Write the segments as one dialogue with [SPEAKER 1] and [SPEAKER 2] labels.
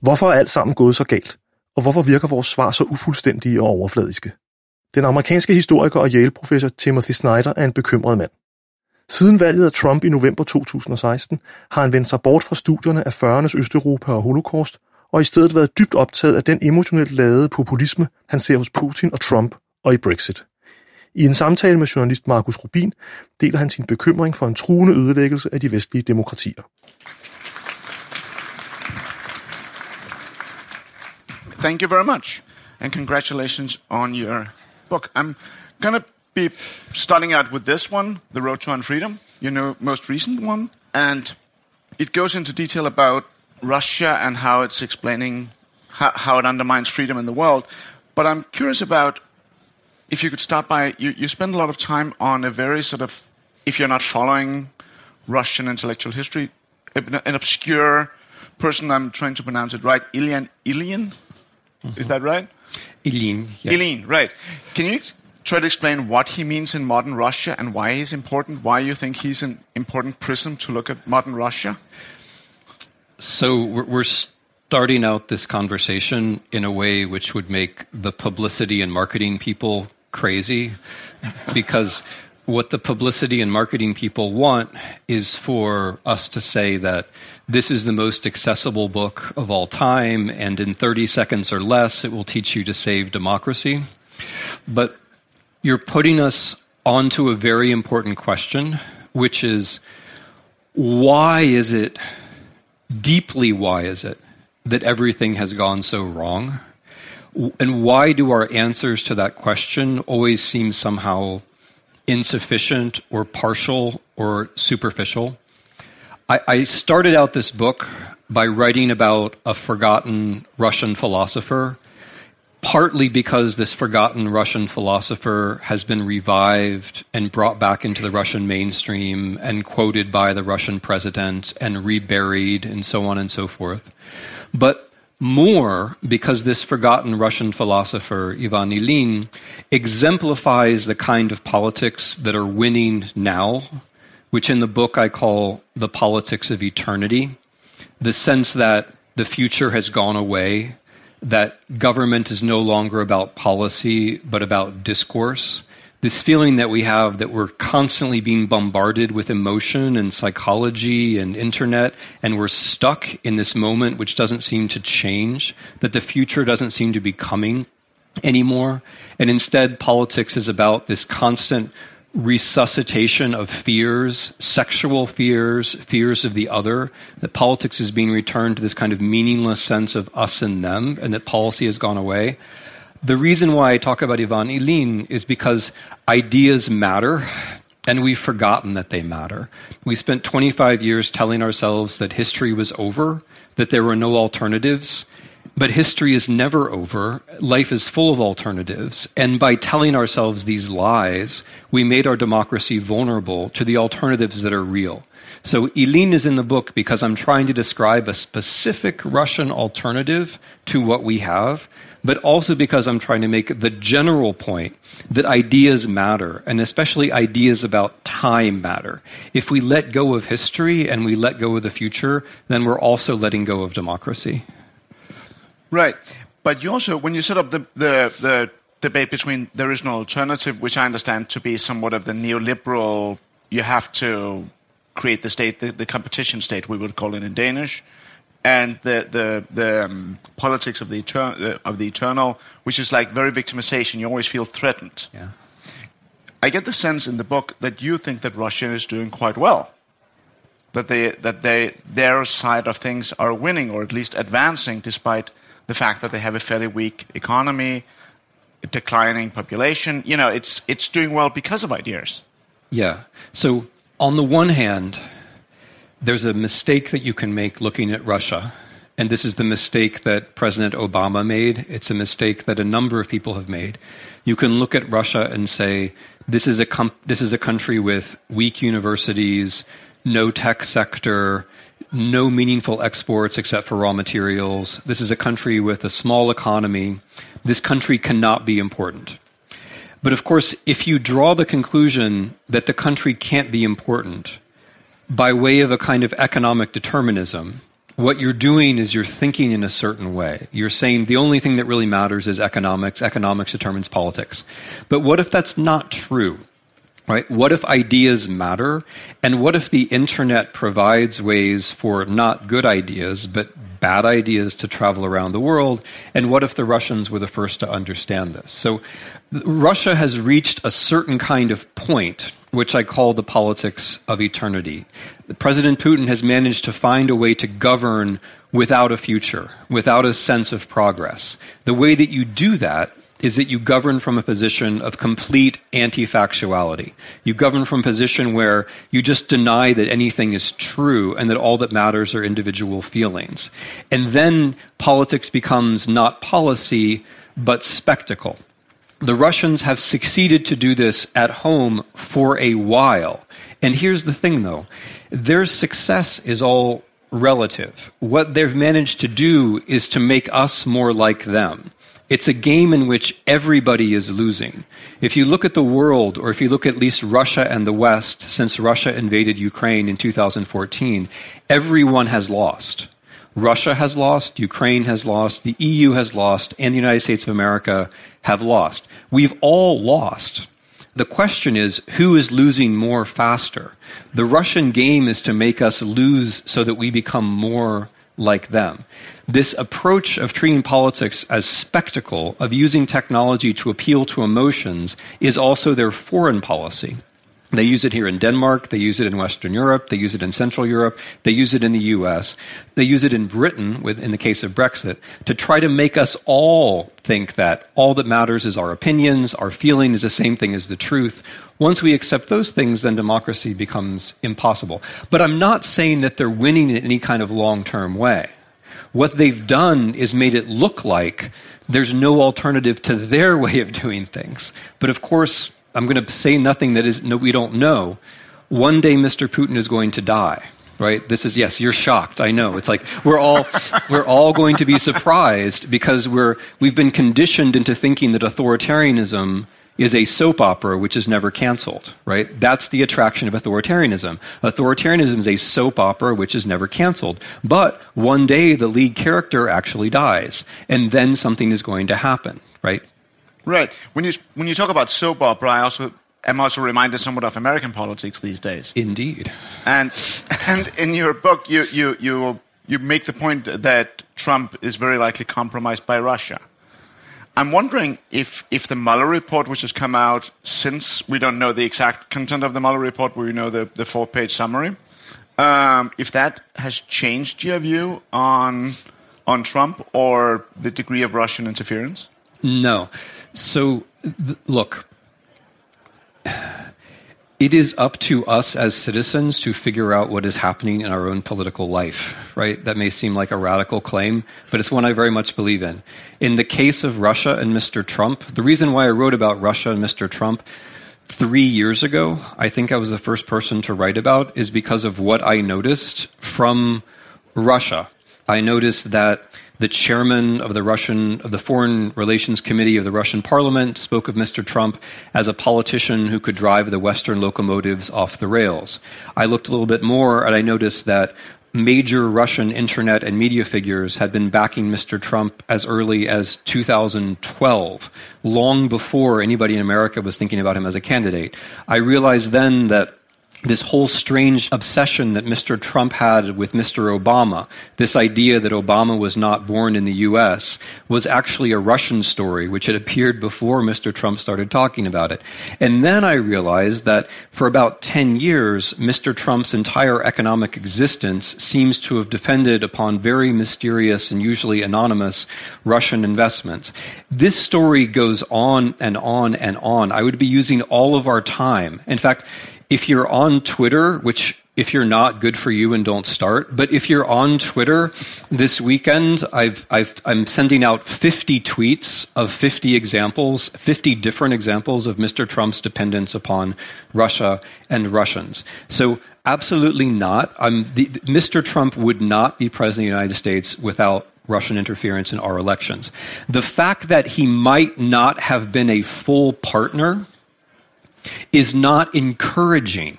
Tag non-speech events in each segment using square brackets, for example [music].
[SPEAKER 1] Hvorfor er alt sammen gået så galt? Og hvorfor virker vores svar så ufuldstændige og overfladiske? Den amerikanske historiker og Yale-professor Timothy Snyder er en bekymret mand. Siden valget af Trump i november 2016 har han vendt sig bort fra studierne af 40'ernes Østeuropa og Holocaust, og i stedet været dybt optaget af den emotionelt ladede populisme, han ser hos Putin og Trump og i Brexit. I en samtale med journalist Markus Rubin deler han sin bekymring for en truende ødelæggelse af de vestlige demokratier.
[SPEAKER 2] Thank you very much, and congratulations on your book. I'm going to be starting out with this one, The Road to Unfreedom, your know, most recent one. And it goes into detail about Russia and how it's explaining how, how it undermines freedom in the world. But I'm curious about if you could start by, you, you spend a lot of time on a very sort of, if you're not following Russian intellectual history, an obscure person, I'm trying to pronounce it right, Ilian Ilian Mm-hmm. Is that right?
[SPEAKER 3] Ilyin.
[SPEAKER 2] Yeah. Right. Can you try to explain what he means in modern Russia and why he's important? Why you think he's an important prism to look at modern Russia?
[SPEAKER 3] So we're starting out this conversation in a way which would make the publicity and marketing people crazy because what the publicity and marketing people want is for us to say that this is the most accessible book of all time, and in 30 seconds or less, it will teach you to save democracy. But you're putting us onto a very important question, which is why is it, deeply why is it, that everything has gone so wrong? And why do our answers to that question always seem somehow insufficient or partial or superficial. I, I, started out this book by writing about a forgotten Russian philosopher, partly because this forgotten Russian philosopher has been revived and brought back into the Russian mainstream and quoted by the Russian president and reburied and so on and so forth. But more because this forgotten Russian philosopher, Ivan Ilyin, exemplifies the kind of politics that are winning now, which in the book I call the politics of eternity. The sense that the future has gone away, that government is no longer about policy, but about discourse, this feeling that we have that we're constantly being bombarded with emotion and psychology and internet, and we're stuck in this moment which doesn't seem to change, that the future doesn't seem to be coming anymore. And instead, politics is about this constant resuscitation of fears, sexual fears, fears of the other, that politics is being returned to this kind of meaningless sense of us and them, and that policy has gone away. The reason why I talk about Ivan Ilyin is because ideas matter and we've forgotten that they matter. We spent 25 years telling ourselves that history was over, that there were no alternatives. But history is never over. Life is full of alternatives. And by telling ourselves these lies, we made our democracy vulnerable to the alternatives that are real. So Ilyin is in the book because I'm trying to describe a specific Russian alternative to what we have but also because I'm trying to make the general point that ideas matter, and especially ideas about time matter. If we let go of history and we let go of the future, then we're also letting go of democracy.
[SPEAKER 2] Right. But you also, when you set up the, the, the debate between there is no alternative, which I understand to be somewhat of the neoliberal, you have to create the state, the, the competition state, we would call it in Danish, and the the the um, politics of the eternal of the eternal, which is like very victimization. You always feel threatened.
[SPEAKER 3] Yeah.
[SPEAKER 2] I get the sense in the book that you think that Russia is doing quite well. That they that they their side of things are winning or at least advancing, despite the fact that they have a fairly weak economy, a declining population. You know, it's it's doing well because of ideas.
[SPEAKER 3] Yeah. So on the one hand, there's a mistake that you can make looking at Russia. And this is the mistake that President Obama made. It's a mistake that a number of people have made. You can look at Russia and say, this is a, com- this is a country with weak universities, no tech sector, no meaningful exports except for raw materials. This is a country with a small economy. This country cannot be important. But of course, if you draw the conclusion that the country can't be important, by way of a kind of economic determinism, what you're doing is you're thinking in a certain way. You're saying the only thing that really matters is economics. Economics determines politics. But what if that's not true? Right? What if ideas matter? And what if the internet provides ways for not good ideas, but bad ideas to travel around the world? And what if the Russians were the first to understand this? So Russia has reached a certain kind of point, which I call the politics of eternity. President Putin has managed to find a way to govern without a future, without a sense of progress. The way that you do that is that you govern from a position of complete anti factuality. You govern from a position where you just deny that anything is true and that all that matters are individual feelings. And then politics becomes not policy, but spectacle. The Russians have succeeded to do this at home for a while. And here's the thing, though their success is all relative. What they've managed to do is to make us more like them. It's a game in which everybody is losing. If you look at the world, or if you look at least Russia and the West, since Russia invaded Ukraine in 2014, everyone has lost. Russia has lost, Ukraine has lost, the EU has lost, and the United States of America have lost. We've all lost. The question is who is losing more faster? The Russian game is to make us lose so that we become more like them. This approach of treating politics as spectacle, of using technology to appeal to emotions, is also their foreign policy. They use it here in Denmark, they use it in Western Europe, they use it in Central Europe, they use it in the US, they use it in Britain, with, in the case of Brexit, to try to make us all think that all that matters is our opinions, our feeling is the same thing as the truth. Once we accept those things, then democracy becomes impossible. But I'm not saying that they're winning in any kind of long term way. What they've done is made it look like there's no alternative to their [laughs] way of doing things. But of course, I'm going to say nothing that is no, we don't know. One day, Mr. Putin is going to die. Right? This is yes. You're shocked. I know. It's like we're all [laughs] we're all going to be surprised because we're we've been conditioned into thinking that authoritarianism is a soap opera which is never canceled, right? That's the attraction of authoritarianism. Authoritarianism is a soap opera which is never canceled. But one day the lead character actually dies, and then something is going to happen, right?
[SPEAKER 2] Right. When you when you talk about soap opera, I also am also reminded somewhat of American politics these days.
[SPEAKER 3] Indeed.
[SPEAKER 2] And and in your book, you you you you make the point that Trump is very likely compromised by Russia. I'm wondering if if the Mueller report, which has come out since we don't know the exact content of the Mueller report, we know the the four page summary, um, if that has changed your view on on Trump or the degree of Russian interference.
[SPEAKER 3] No. So, th- look, it is up to us as citizens to figure out what is happening in our own political life, right? That may seem like a radical claim, but it's one I very much believe in. In the case of Russia and Mr. Trump, the reason why I wrote about Russia and Mr. Trump three years ago, I think I was the first person to write about, is because of what I noticed from Russia. I noticed that the chairman of the Russian of the Foreign Relations Committee of the Russian Parliament spoke of Mr. Trump as a politician who could drive the Western locomotives off the rails. I looked a little bit more and I noticed that major Russian internet and media figures had been backing Mr. Trump as early as 2012, long before anybody in America was thinking about him as a candidate. I realized then that this whole strange obsession that Mr. Trump had with Mr. Obama, this idea that Obama was not born in the US, was actually a Russian story, which had appeared before Mr. Trump started talking about it. And then I realized that for about 10 years, Mr. Trump's entire economic existence seems to have depended upon very mysterious and usually anonymous Russian investments. This story goes on and on and on. I would be using all of our time. In fact, if you're on Twitter, which if you're not, good for you and don't start. But if you're on Twitter this weekend, I've, I've, I'm sending out 50 tweets of 50 examples, 50 different examples of Mr. Trump's dependence upon Russia and Russians. So absolutely not. The, Mr. Trump would not be president of the United States without Russian interference in our elections. The fact that he might not have been a full partner is not encouraging.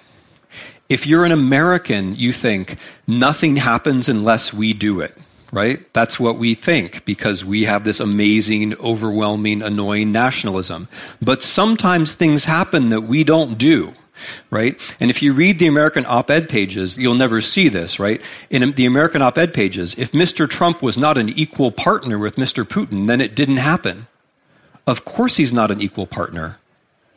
[SPEAKER 3] If you're an American, you think nothing happens unless we do it right? That's what we think because we have this amazing, overwhelming, annoying nationalism. But sometimes things happen that we don't do right? And if you read the American op ed pages, you'll never see this, right? In the American op ed pages, if Mr. Trump was not an equal partner with Mr. Putin, then it didn't happen. Of course, he's not an equal partner.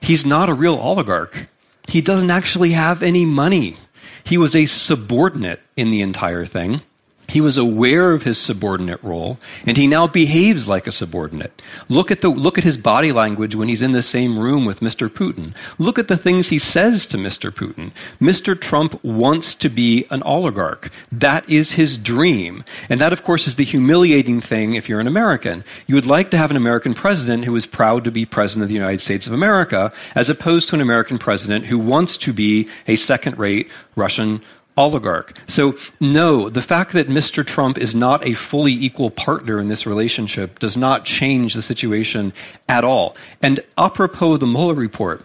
[SPEAKER 3] He's not a real oligarch. He doesn't actually have any money. He was a subordinate in the entire thing. He was aware of his subordinate role, and he now behaves like a subordinate. Look at, the, look at his body language when he's in the same room with Mr. Putin. Look at the things he says to Mr. Putin. Mr. Trump wants to be an oligarch. That is his dream. And that, of course, is the humiliating thing if you're an American. You would like to have an American president who is proud to be president of the United States of America, as opposed to an American president who wants to be a second rate Russian oligarch. So, no, the fact that Mr. Trump is not a fully equal partner in this relationship does not change the situation at all. And apropos the Mueller report,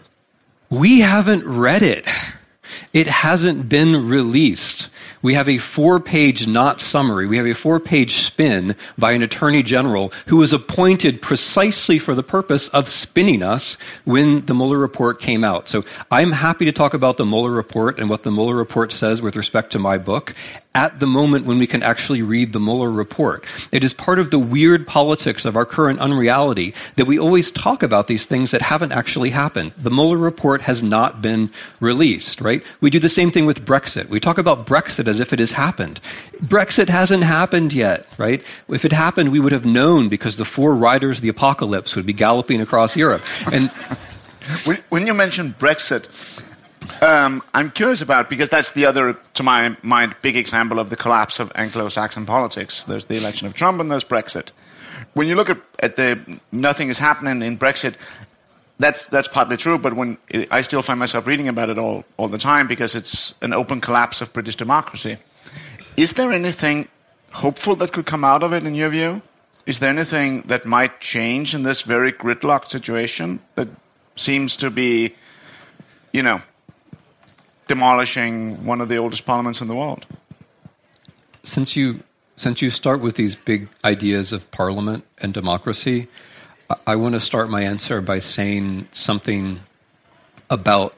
[SPEAKER 3] we haven't read it. It hasn't been released we have a four page not summary. We have a four page spin by an attorney general who was appointed precisely for the purpose of spinning us when the Mueller report came out. So I'm happy to talk about the Mueller report and what the Mueller report says with respect to my book at the moment when we can actually read the Mueller report. It is part of the weird politics of our current unreality that we always talk about these things that haven't actually happened. The Mueller report has not been released, right? We do the same thing with Brexit. We talk about Brexit as if it has happened. Brexit hasn't happened yet, right? If it happened, we would have known because the four riders of the apocalypse would be galloping across Europe. And [laughs]
[SPEAKER 2] when you mention Brexit, um, I'm curious about because that's the other, to my mind, big example of the collapse of Anglo-Saxon politics. There's the election of Trump and there's Brexit. When you look at, at the nothing is happening in Brexit, that's that's partly true. But when it, I still find myself reading about it all all the time because it's an open collapse of British democracy. Is there anything hopeful that could come out of it in your view? Is there anything that might change in this very gridlocked situation that seems to be, you know, demolishing one of the oldest parliaments in the world.
[SPEAKER 3] Since you since you start with these big ideas of parliament and democracy, I, want to start my answer by saying something about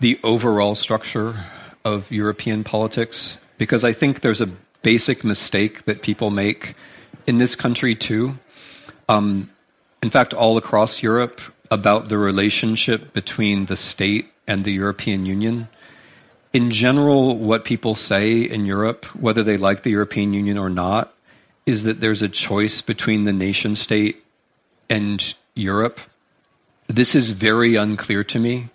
[SPEAKER 3] the overall structure of European politics because I think there's a basic mistake that people make in this country too. Um, in fact, all across Europe about the relationship between the state and the European Union in general, what people say in Europe, whether they like the European Union or not, is that there's a choice between the nation state and Europe. This is very unclear to me.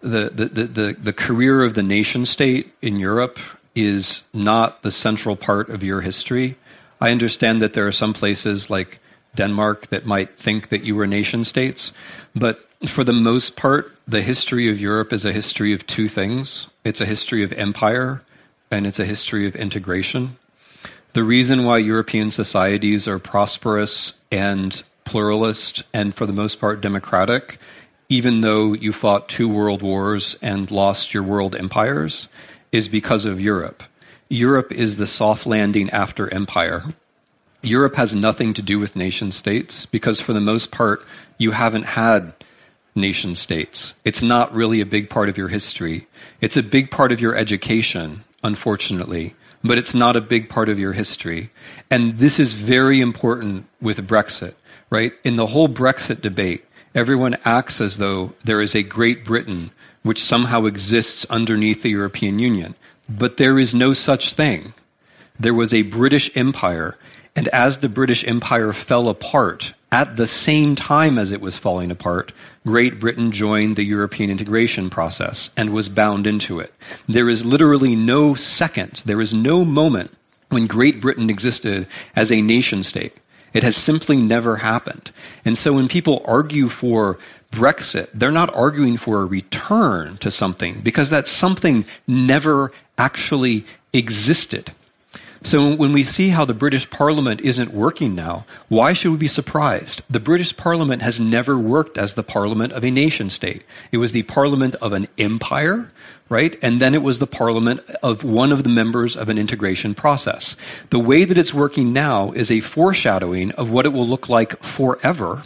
[SPEAKER 3] The, the, the, the, the career of the nation state in Europe is not the central part of your history. I understand that there are some places like Denmark that might think that you were nation states, but for the most part, the history of Europe is a history of two things it's a history of empire and it's a history of integration. The reason why European societies are prosperous and pluralist and, for the most part, democratic, even though you fought two world wars and lost your world empires, is because of Europe. Europe is the soft landing after empire. Europe has nothing to do with nation states because, for the most part, you haven't had nation states. It's not really a big part of your history. It's a big part of your education, unfortunately, but it's not a big part of your history. And this is very important with Brexit, right? In the whole Brexit debate, everyone acts as though there is a Great Britain which somehow exists underneath the European Union. But there is no such thing. There was a British Empire, and as the British Empire fell apart at the same time as it was falling apart, Great Britain joined the European integration process and was bound into it. There is literally no second, there is no moment when Great Britain existed as a nation state. It has simply never happened. And so when people argue for Brexit, they're not arguing for a return to something because that something never actually existed. So when we see how the British Parliament isn't working now, why should we be surprised? The British Parliament has never worked as the Parliament of a nation state. It was the Parliament of an empire, right? And then it was the Parliament of one of the members of an integration process. The way that it's working now is a foreshadowing of what it will look like forever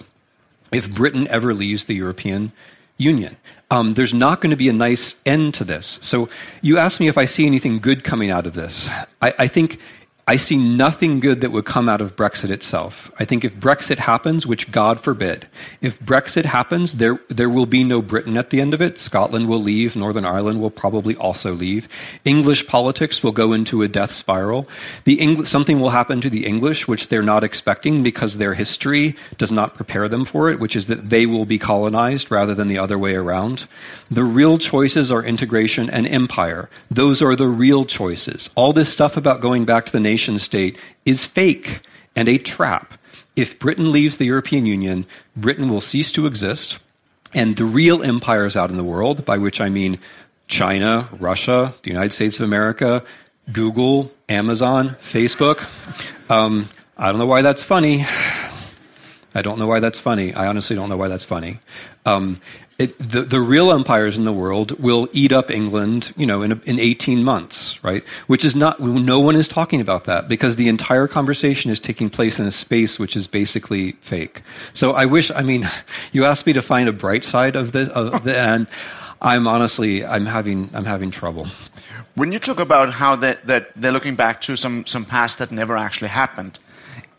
[SPEAKER 3] if Britain ever leaves the European Union. Um, there's not going to be a nice end to this. So you asked me if I see anything good coming out of this. I, I think I see nothing good that would come out of Brexit itself. I think if Brexit happens, which God forbid, if Brexit happens, there, there will be no Britain at the end of it. Scotland will leave. Northern Ireland will probably also leave. English politics will go into a death spiral. The Eng- something will happen to the English, which they're not expecting because their history does not prepare them for it, which is that they will be colonized rather than the other way around. The real choices are integration and empire. Those are the real choices. All this stuff about going back to the nation state is fake and a trap. If Britain leaves the European Union, Britain will cease to exist, and the real empires out in the world, by which I mean China, Russia, the United States of America, Google, Amazon, Facebook. Um, I don't know why that's funny. [sighs] I don't know why that's funny. I honestly don't know why that's funny. Um, it, the, the real empires in the world will eat up England, you know, in, a, in 18 months, right? Which is not, no one is talking about that because the entire conversation is taking place in a space which is basically fake. So I wish, I mean, [laughs] you asked me to find a bright side of this, of the, [laughs] and I'm honestly, I'm having, I'm having trouble.
[SPEAKER 2] When you talk about how that, that they're looking back to some, some past that never actually happened,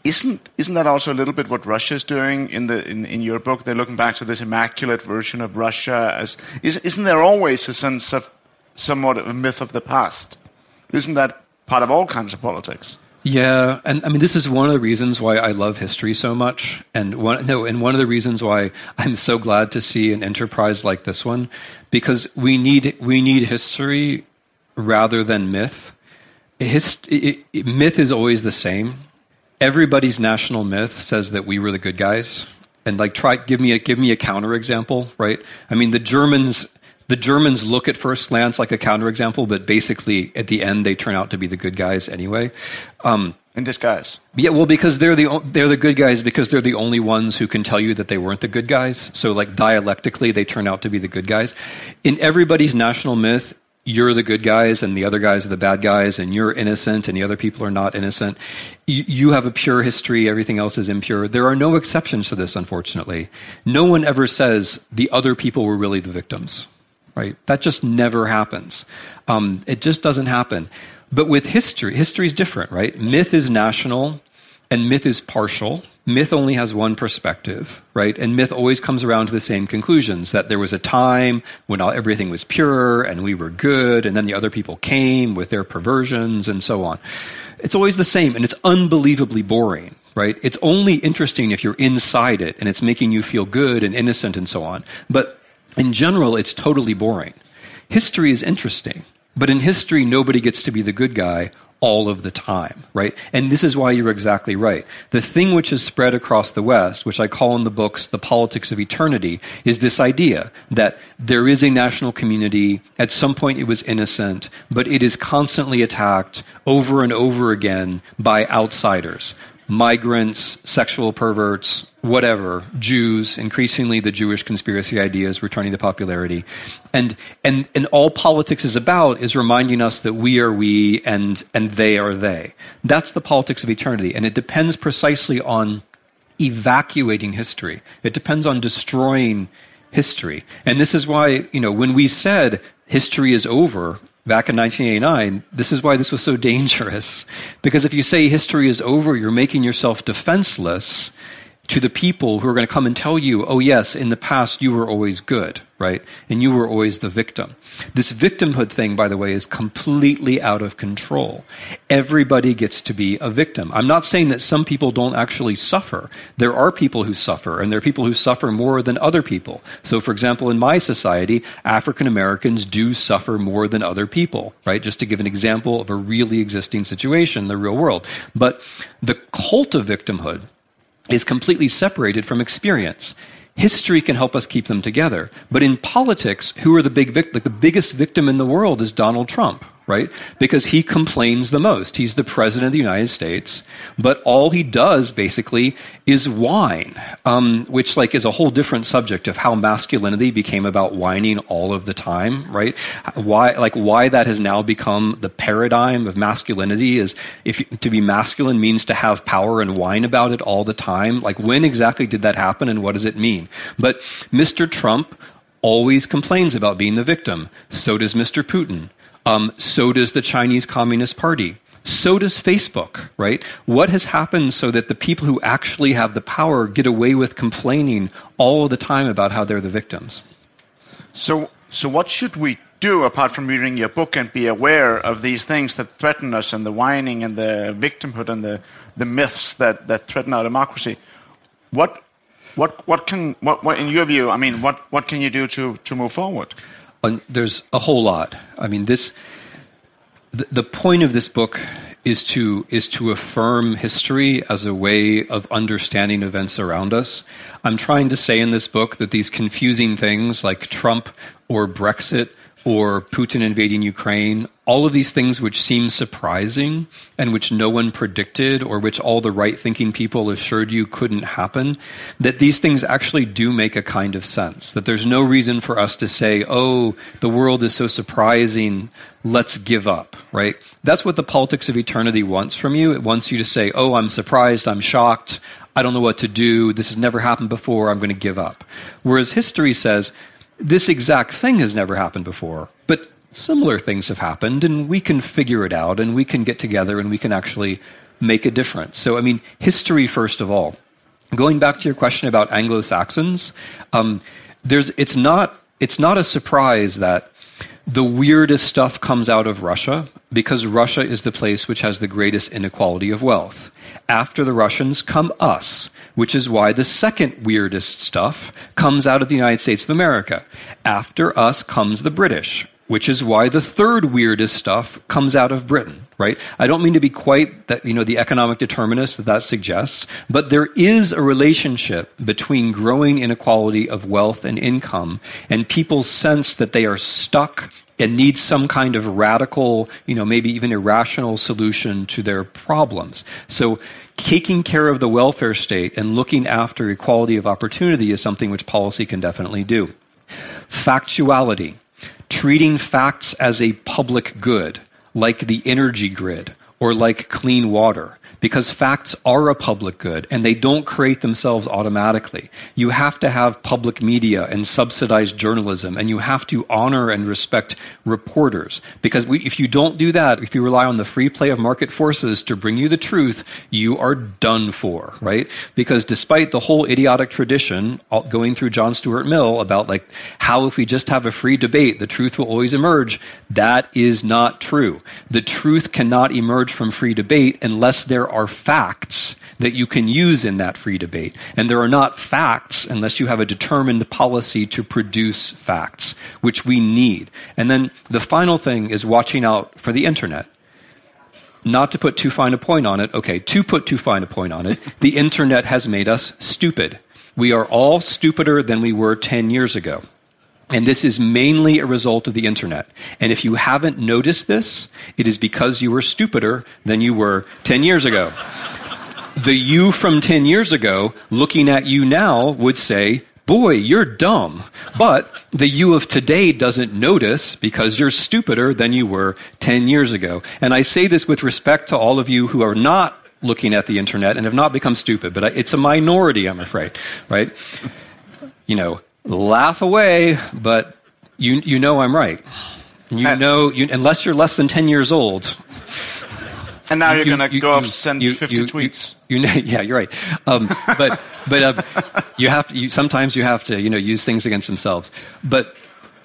[SPEAKER 2] isn't isn't that also a little bit what Russia's doing in the in, in your book? They're looking back to this immaculate version of Russia as is, isn't there always a sense of somewhat of a myth of the past? Isn't that part of all kinds of politics?
[SPEAKER 3] Yeah, and I mean this is one of the reasons why I love history so much, and one no, and one of the reasons why I'm so glad to see an enterprise like this one, because we need we need history rather than myth. Hist- it, it, myth is always the same everybody's national myth says that we were the good guys. And like try give me a give me a counterexample right? I mean the germans the germans look at first glance like a counterexample but basically at the end they turn out to be the good guys anyway.
[SPEAKER 2] Um, in disguise.
[SPEAKER 3] yeah well because they're the they're the good guys because they're the only ones who can tell you that they weren't the good guys. So like dialectically they turn out to be the good guys. In everybody's national myth you're the good guys and the other guys are the bad guys and you're innocent and the other people are not innocent. You, you, have a pure history, everything else is impure. There are no exceptions to this, unfortunately. No one ever says the other people were really the victims, right? That just never happens. Um, it just doesn't happen. But with history, history is different, right? Myth is national and myth is partial myth only has one perspective, right? And myth always comes around to the same conclusions that there was a time when all, everything was pure and we were good, and then the other people came with their perversions and so on. It's always the same, and it's unbelievably boring, right? It's only interesting if you're inside it and it's making you feel good and innocent and so on. But in general, it's totally boring. History is interesting, but in history, nobody gets to be the good guy all of the time, right? And this is why you're exactly right. The thing which has spread across the West, which I call in the books the politics of eternity, is this idea that there is a national community. At some point it was innocent, but it is constantly attacked over and over again by outsiders migrants, sexual perverts, whatever, Jews, increasingly the Jewish conspiracy ideas returning to popularity. And, and, and all politics is about is reminding us that we are we and, and they are they. That's the politics of eternity. And it depends precisely on evacuating history. It depends on destroying history. And this is why, you know, when we said history is over, back in 1989, this is why this was so dangerous. Because if you say history is over, you're making yourself defenseless to the people who are going to come and tell you, oh, yes, in the past you were always good, right? And you were always the victim. This victimhood thing, by the way, is completely out of control. Everybody gets to be a victim. I'm not saying that some people don't actually suffer. There are people who suffer, and there are people who suffer more than other people. So, for example, in my society, African Americans do suffer more than other people, right? Just to give an example of a really existing situation in the real world. But the cult of victimhood, is completely separated from experience. History can help us keep them together. But in politics, who are the big vic- like the biggest victim in the world is Donald Trump, right? Because he complains the most. He's the president of the United States, but all he does basically is whine, um, which like is a whole different subject of how masculinity became about whining all of the time, right? Why, like why that has now become the paradigm of masculinity is if to be masculine means to have power and whine about it all the time. Like when exactly did that happen and what does it mean? But Mr. Trump always complains about being the victim. So does Mr. Putin. Um, so does the Chinese Communist Party. So does Facebook, right? What has happened so that the people who actually have the power get away with complaining all the time about how they're the victims?
[SPEAKER 2] So, so what should we do apart from reading your book and be aware of these things that threaten us and the whining and the victimhood and the, the myths that, that threaten our democracy? What, what, what can, what, what, in your view, I mean, what, what can you do to, to move forward?
[SPEAKER 3] There's a whole lot. I mean, this the, the point of this book is to is to affirm history as a way of understanding events around us. I'm trying to say in this book that these confusing things like Trump or Brexit or Putin invading Ukraine, all of these things which seem surprising and which no one predicted or which all the right thinking people assured you couldn't happen, that these things actually do make a kind of sense. That there's no reason for us to say, oh, the world is so surprising, let's give up, right? That's what the politics of eternity wants from you. It wants you to say, oh, I'm surprised, I'm shocked, I don't know what to do, this has never happened before, I'm going to give up. Whereas history says, this exact thing has never happened before, but similar things have happened, and we can figure it out, and we can get together, and we can actually make a difference. So, I mean, history first of all. Going back to your question about Anglo Saxons, um, there's it's not it's not a surprise that the weirdest stuff comes out of Russia because Russia is the place which has the greatest inequality of wealth. After the Russians come us, which is why the second weirdest stuff comes out of the United States of America. After us comes the British, which is why the third weirdest stuff comes out of Britain, right? I don't mean to be quite that, you know, the economic determinist that that suggests, but there is a relationship between growing inequality of wealth and income and people's sense that they are stuck and need some kind of radical, you know, maybe even irrational solution to their problems. So taking care of the welfare state and looking after equality of opportunity is something which policy can definitely do. Factuality treating facts as a public good, like the energy grid or like clean water because facts are a public good and they don't create themselves automatically. You have to have public media and subsidized journalism and you have to honor and respect reporters because we, if you don't do that, if you rely on the free play of market forces to bring you the truth, you are done for, right? Because despite the whole idiotic tradition uh, going through John Stuart Mill about like how if we just have a free debate, the truth will always emerge, that is not true. The truth cannot emerge from free debate unless there are facts that you can use in that free debate. And there are not facts unless you have a determined policy to produce facts, which we need. And then the final thing is watching out for the internet. Not to put too fine a point on it, okay, to put too fine a point on it, [laughs] the internet has made us stupid. We are all stupider than we were 10 years ago. And this is mainly a result of the internet. And if you haven't noticed this, it is because you were stupider than you were 10 years ago. the you from 10 years ago looking at you now would say, boy, you're dumb. But the you of today doesn't notice because you're stupider than you were 10 years ago. And I say this with respect to all of you who are not looking at the internet and have not become stupid, but it's a minority, I'm afraid, right? You know, laugh away, but you, you know I'm right. You know, you, unless you're less than 10 years old.
[SPEAKER 2] And now you, are going to go off and send you, 50 tweets.
[SPEAKER 3] You, know, [laughs] yeah, you're right. Um, but but uh, you have to. You, sometimes you have to, you know, use things against themselves. But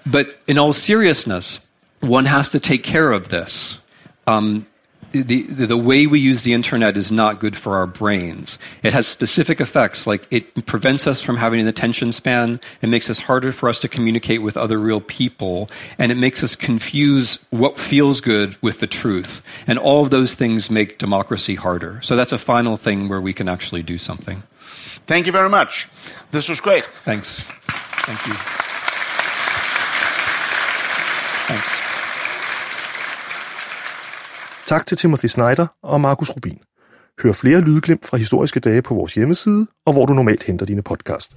[SPEAKER 3] but in all seriousness, one has to take care of this. Um, the, the way we use the internet is not good for our brains. It has specific effects, like it prevents us from having an attention span. It makes it harder for us to communicate with other real people. And it makes us confuse what feels good with the truth. And all of those things make democracy harder. So that's a final thing where we can actually do something.
[SPEAKER 2] Thank you very much. This was great.
[SPEAKER 3] Thanks. Thank you. Thanks.
[SPEAKER 1] Tak til Timothy Snyder og Markus Rubin. Hør flere lydglimt fra historiske dage på vores hjemmeside, og hvor du normalt henter dine podcast.